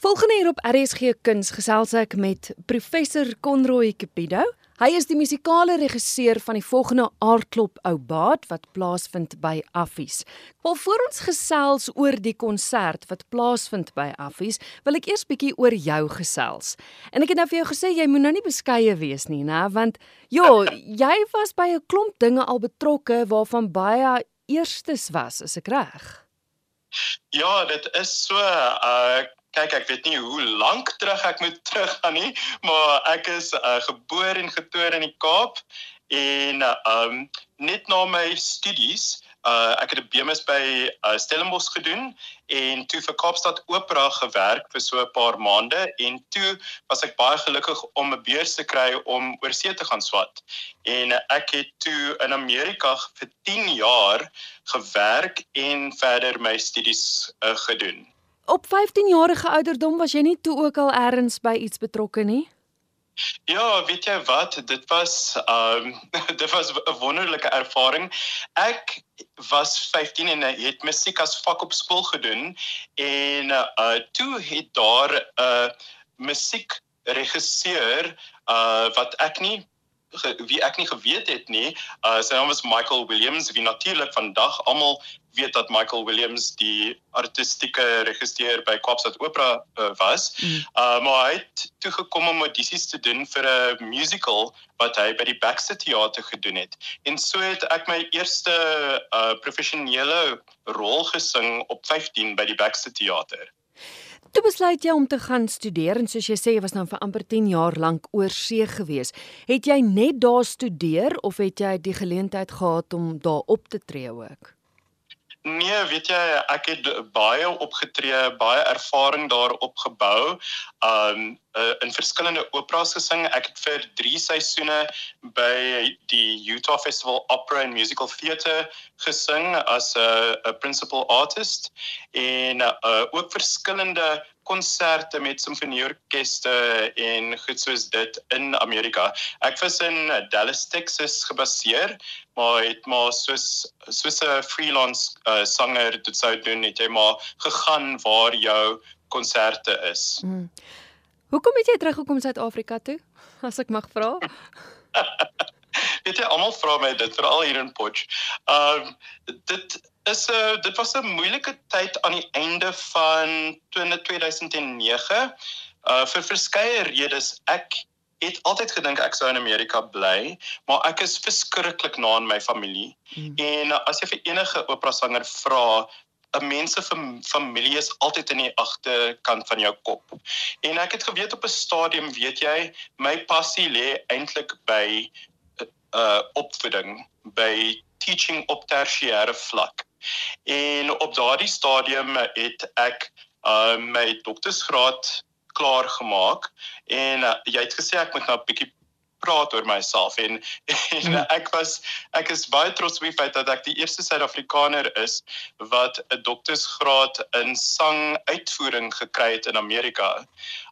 Volgende hier op RSG Kuns gesels ek met professor Konroy Cupido. Hy is die musikale regisseur van die volgende aardklop ou baat wat plaasvind by Affies. Wel voor ons gesels oor die konsert wat plaasvind by Affies, wil ek eers bietjie oor jou gesels. En ek het nou vir jou gesê jy moet nou nie beskeie wees nie, né, want ja, jy was by 'n klomp dinge al betrokke waarvan baie eerstes was, is ek reg? Ja, dit is so uh kyk ek weet nie hoe lank terug ek moet teruggaan nie, maar ek is uh, gebore en getoer in die Kaap en uh, um net na my studies uh ek het 'n BMS by uh, Stellenbosch gedoen en toe vir Kaapstad Opera gewerk vir so 'n paar maande en toe was ek baie gelukkig om 'n beurs te kry om oor see te gaan swat. En ek het toe in Amerika vir 10 jaar gewerk en verder my studies uh, gedoen op 15 jarige ouderdom was jy nie toe ook al ergens by iets betrokke nie? Ja, weet jy wat, dit was ehm um, dit was 'n wonderlike ervaring. Ek was 15 en het musiek as vak op skool gedoen en uh toe het daar 'n uh, musiekregisseur uh wat ek nie wie ek nie geweet het nie. Uh sy naam was Michael Williams, wie natuurlik vandag almal weet dat Michael Williams die artistieke regisseur by Kaapstad Opera uh, was. Mm. Uh maar hy het toe gekom om audisies te doen vir 'n musical wat hy by die Baxter Theater gedoen het. En so het ek my eerste uh professionele rol gesing op 15 by die Baxter Theater. Toe besluit jy om te gaan studeer en soos jy sê jy was nou vir amper 10 jaar lank oor see gewees. Het jy net daar studeer of het jy die geleentheid gehad om daar op te tree ook? Nee, weet jy, ek het baie opgetree, baie ervaring daar opgebou. Um uh, in verskillende operas gesing. Ek het vir 3 seisoene by die Utah Festival Opera and Musical Theatre gesing as 'n 'n principal artist en uh, ook verskillende konserte met simfonieorkeste en goed soos dit in Amerika. Ek was in Dallas, Texas gebaseer, maar het maar soos soos 'n freelance uh, sanger dit sou doen, het jy maar gegaan waar jou konserte is. Hmm. Hoekom het jy teruggekom Suid-Afrika toe? As ek mag vra. Weet jy almal vra my dit veral hier in Potch. Um dit is 'n uh, dit was 'n moeilike tyd aan die einde van 2009. Uh vir verskeie redes ek het altyd gedink ek sou in Amerika bly, maar ek is verskriklik na aan my familie. Mm. En uh, as jy vir enige opera sanger vra, 'n mens se familie is altyd in die agterkant van jou kop. En ek het geweet op 'n stadium, weet jy, my passie lê eintlik by uh opvoeding by teaching op tersiêre vlak. En op daardie stadium het ek uh my doktorsgraad klaar gemaak en uh, jy het gesê ek moet nou 'n bietjie praat oor myself en en hmm. ek was ek is baie trots op die feit dat ek die eerste Suid-Afrikaner is wat 'n doktorsgraad in sang uitvoering gekry het in Amerika.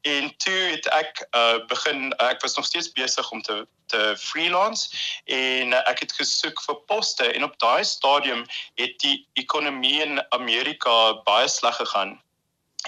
En toe het ek uh begin ek was nog steeds besig om te te freelance en uh, ek het gesoek vir poste en op daai stadium het die ekonomie in Amerika baie sleg gegaan.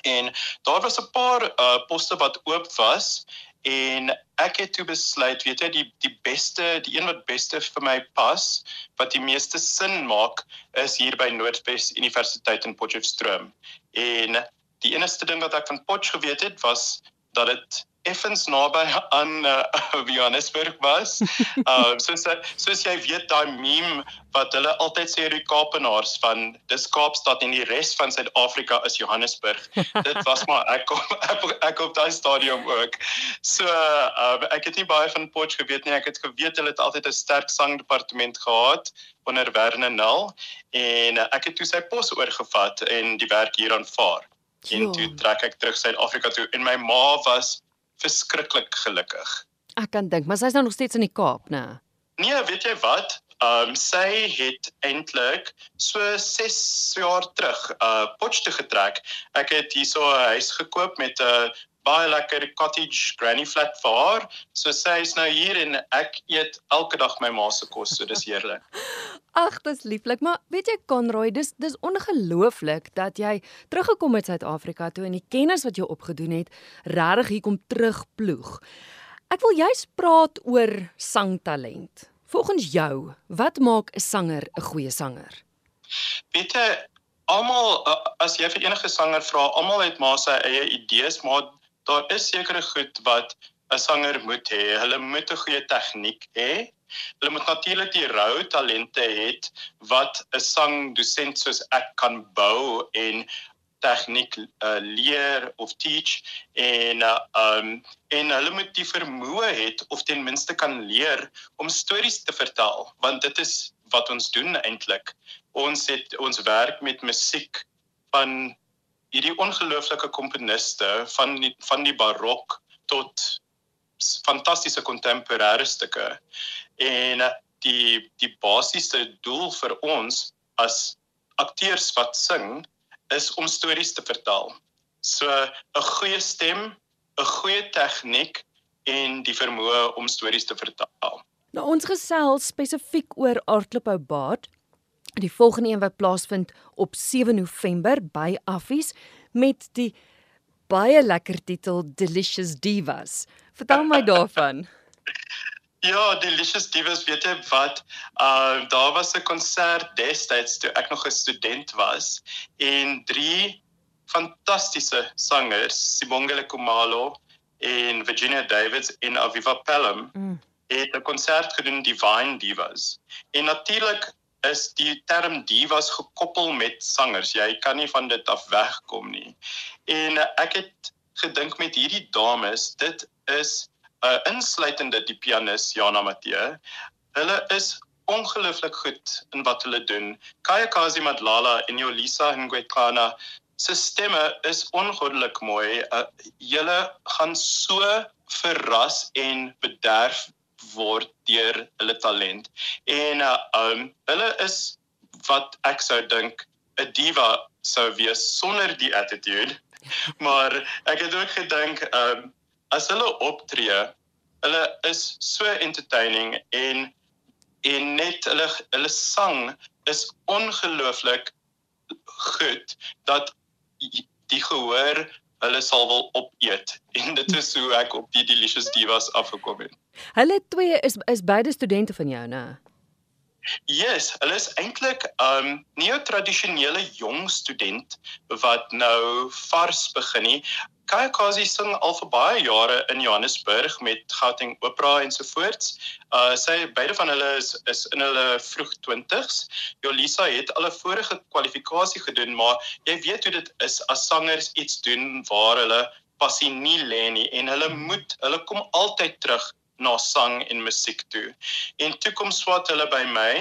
En daar was 'n paar uh poste wat oop was en ek het toe besluit weet jy die die beste die een wat beste vir my pas wat die meeste sin maak is hier by Noordwes Universiteit in Potchefstroom. En die enigste ding wat ek van Potch geweet het was dat dit effens naby aan uh, Johannesburg was. Uh soos soos jy weet daai meme wat hulle altyd sê die Kaapenaars van dis Kaapstad en die res van Suid-Afrika is Johannesburg. Dit was maar ek kom ek, ek op daai stadium ook. So uh ek het nie baie van Potch geweet nie. Ek het geweet hulle het altyd 'n sterk sangdepartement gehad onder Werne Nel en uh, ek het toe sy pos oorgevat en die werk hier aanvaar. En toe trek ek terug Suid-Afrika toe en my ma was verskriklik gelukkig. Ek kan dink, maar sy's nou nog steeds in die Kaap, né? Nee, weet jy wat? Ehm um, sy het eintlik so 6 jaar terug uh Potchefstroom getrek. Ek het hierso 'n huis gekoop met 'n baie lekker cottage granny flat vir haar. So sy is nou hier en ek eet elke dag my ma se kos, so dis heerlik. Ag, dis lieflik, maar weet jy Conroy, dis dis ongelooflik dat jy teruggekom het Suid-Afrika toe en die kennis wat jy opgedoen het, regtig hier kom terugploeg. Ek wil juist praat oor sangtalent. Volgens jou, wat maak 'n sanger 'n goeie sanger? Weet jy, almal as jy vir enige sanger vra, almal het maar sy eie idees, maar daar is sekere goed wat 'n sanger moet hê. Hulle moet 'n goeie tegniek hê. Hulle moet natuurlik die rou talente hê wat 'n sangdosent soos ek kan bou en tegniek uh, leer of teach en uh, um en hulle moet die vermoë het of ten minste kan leer om stories te vertel want dit is wat ons doen eintlik ons het ons werk met musiek van hierdie ongelooflike komponiste van die, van die barok tot fantastiese kontemporêre stukke en uh, die die basiese doel vir ons as akteurs wat sing is om stories te vertel. So 'n goeie stem, 'n goeie tegniek en die vermoë om stories te vertel. Nou ons gesels spesifiek oor Aardklop ou Baard. Die volgende een wat plaasvind op 7 November by Affies met die baie lekker titel Delicious Divas. Vertel my daarvan. Ja, Delicious Divas, weet jy wat? Uh daar was 'n konsert destyds toe ek nog 'n student was en drie fantastiese sangers, Sibongile Kumalo en Virginia Davids in Aviva Pelham, mm. het 'n konsert gedoen Divine Divas. En natuurlik is die term divas gekoppel met sangers. Jy kan nie van dit af wegkom nie. En ek het gedink met hierdie dames, dit is uh, insluitende die pianis Jana Matthee. Hulle is ongelooflik goed in wat hulle doen. Kaya Kazi Madlala en Yolisa Ngwekana se stemme is ongoddelik mooi. Uh, julle gaan so verras en bederf word deur hulle talent. En uh, um hulle is wat ek sou dink 'n diva sou wees sonder die attitude. Maar ek het ook gedink um as hulle optree, hulle is so entertaining en en net hulle hulle sang is ongelooflik goed dat die gehoor hulle sal wil opeet en dit is hoe ek op die delicious divas afgekom het. Hulle twee is is beide studente van jou, né? Yes, hulle is eintlik um nie 'n tradisionele jong student wat nou vars begin nie. Kaya Kazi sing al vir baie jare in Johannesburg met Gauteng Opera ensovoorts. Uh sy beide van hulle is is in hulle vroeg 20s. Jolisa het al 'n vorige kwalifikasie gedoen, maar jy weet hoe dit is as sangers iets doen waar hulle passie nie lê nie en hulle moet, hulle kom altyd terug na sang en musiek toe. En toe kom swat hulle by my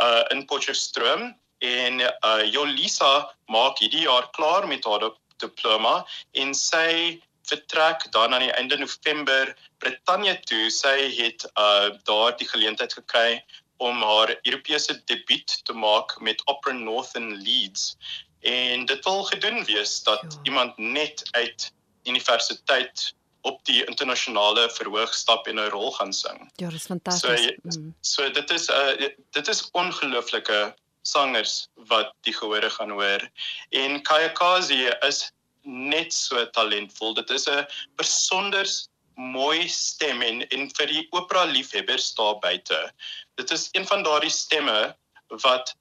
uh in Potchefstroom en uh Jolisa maak hierdie jaar klaar met haar diploma en sy vertrek dan aan die einde November Brittanje toe. Sy het uh daar die geleentheid gekry om haar Europese debuut te maak met Opera Northern Leeds. En dit wil gedoen wees dat ja. iemand net uit universiteit op die internasionale verhoog stap en 'n rol gaan sing. Ja, dit is fantasties. So, mm. so dit is 'n uh, dit is ongelooflike sangers wat die gehore gaan hoor. En Kaya Kazi is net so talentvol. Dit is 'n besonder mooi stem en, en vir die opera liefhebbers daar buite. Dit is een van daardie stemme wat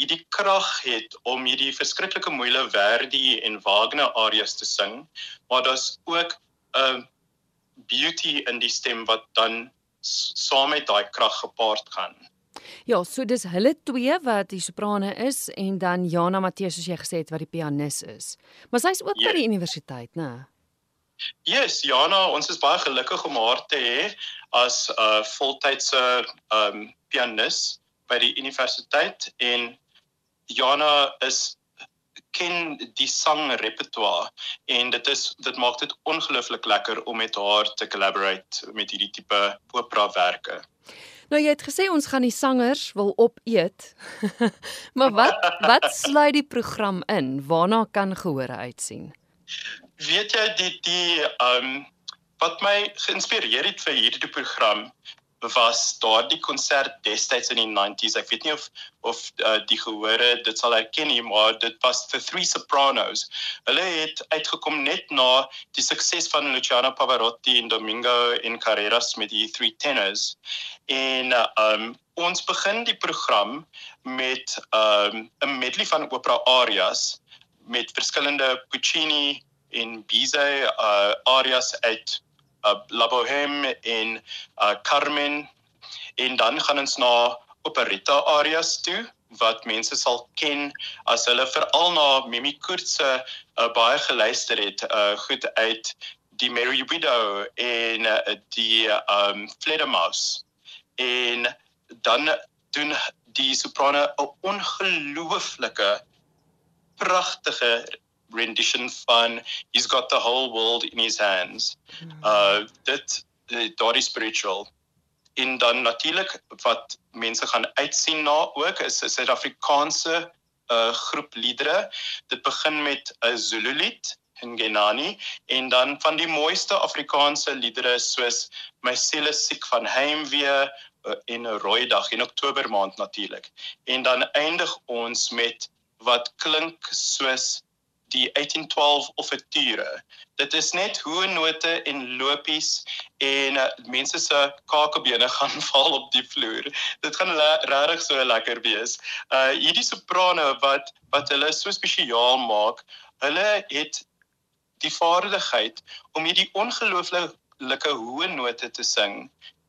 hierdie krag het om hierdie verskriklike moeilike Verdi en Wagner arias te sing, maar daar's ook 'n beauty in die stem wat dan saam met daai krag gepaard gaan. Ja, so dis hulle twee wat die soprane is en dan Jana Matthee soos jy gesê het wat die pianis is. Maar sy's ook by die universiteit, né? Yes, Jana, ons is baie gelukkig om haar te hê as 'n uh, voltydse um pianis by die universiteit en Jana is ken die sangrepertoire en dit is dit maak dit ongelooflik lekker om met haar te collaborate met hierdie tipe operawerke. Nou jy het gesê ons gaan die sangers wil opeet. maar wat wat sluit die program in? Waarna kan gehore uitsien? Weet jy die die ehm um, wat my geïnspireer het vir hierdie program was daardie konsert destyds in die 90s. Ek weet nie of of uh, die gehore dit sal herken nie, maar dit was The Three Sopranos. Hulle het uitgekom net na die sukses van Luciano Pavarotti en Domingo en Carreras met die Three Tenors. En uh, um ons begin die program met um 'n medley van opera arias met verskillende Puccini en Bizet uh arias uit uh, La Bohème en uh, Carmen. En dan gaan ons na operetta arias toe wat mense sal ken as hulle veral na Mimi Koort se uh, baie geluister het uh, goed uit die Merry Widow en uh, die um Fledermaus. En dan doen die soprane 'n ongelooflike pragtige rendition van he's got the whole world in his hands. Hmm. Uh dit daardie spiritual en dan natuurlik wat mense gaan uitsien na ook is 'n Suid-Afrikaanse uh groep liedere. Dit begin met 'n Zulu lied in Genani en dan van die mooiste Afrikaanse liedere soos My siel is siek van heimwee uh, en 'n rooi dag in Oktober maand natuurlik. En dan eindig ons met wat klink soos die 1812 offerte. Dit is net hoë note en lopies en uh, mense se kakebene gaan val op die vloer. Dit gaan regtig so lekker wees. Uh hierdie soprane wat wat hulle so spesiaal maak, hulle het die vaardigheid om hierdie ongelooflike hoë note te sing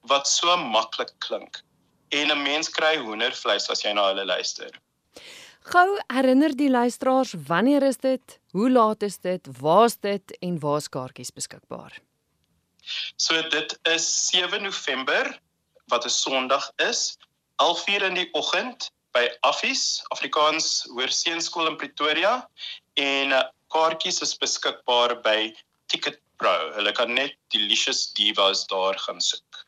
wat so maklik klink. En 'n mens kry hoendervleis as jy na hulle luister. Gou herinner die luisteraars wanneer is dit? Hoe laat is dit? Waar's dit en waar's kaartjies beskikbaar? So dit is 7 November wat 'n Sondag is, 11:00 in die oggend by Affies, Afrikaans Hoërseunskool in Pretoria en eh, kaartjies is beskikbaar by Ticket Pro. Hulle kan net Delicious Divas daar gaan soek.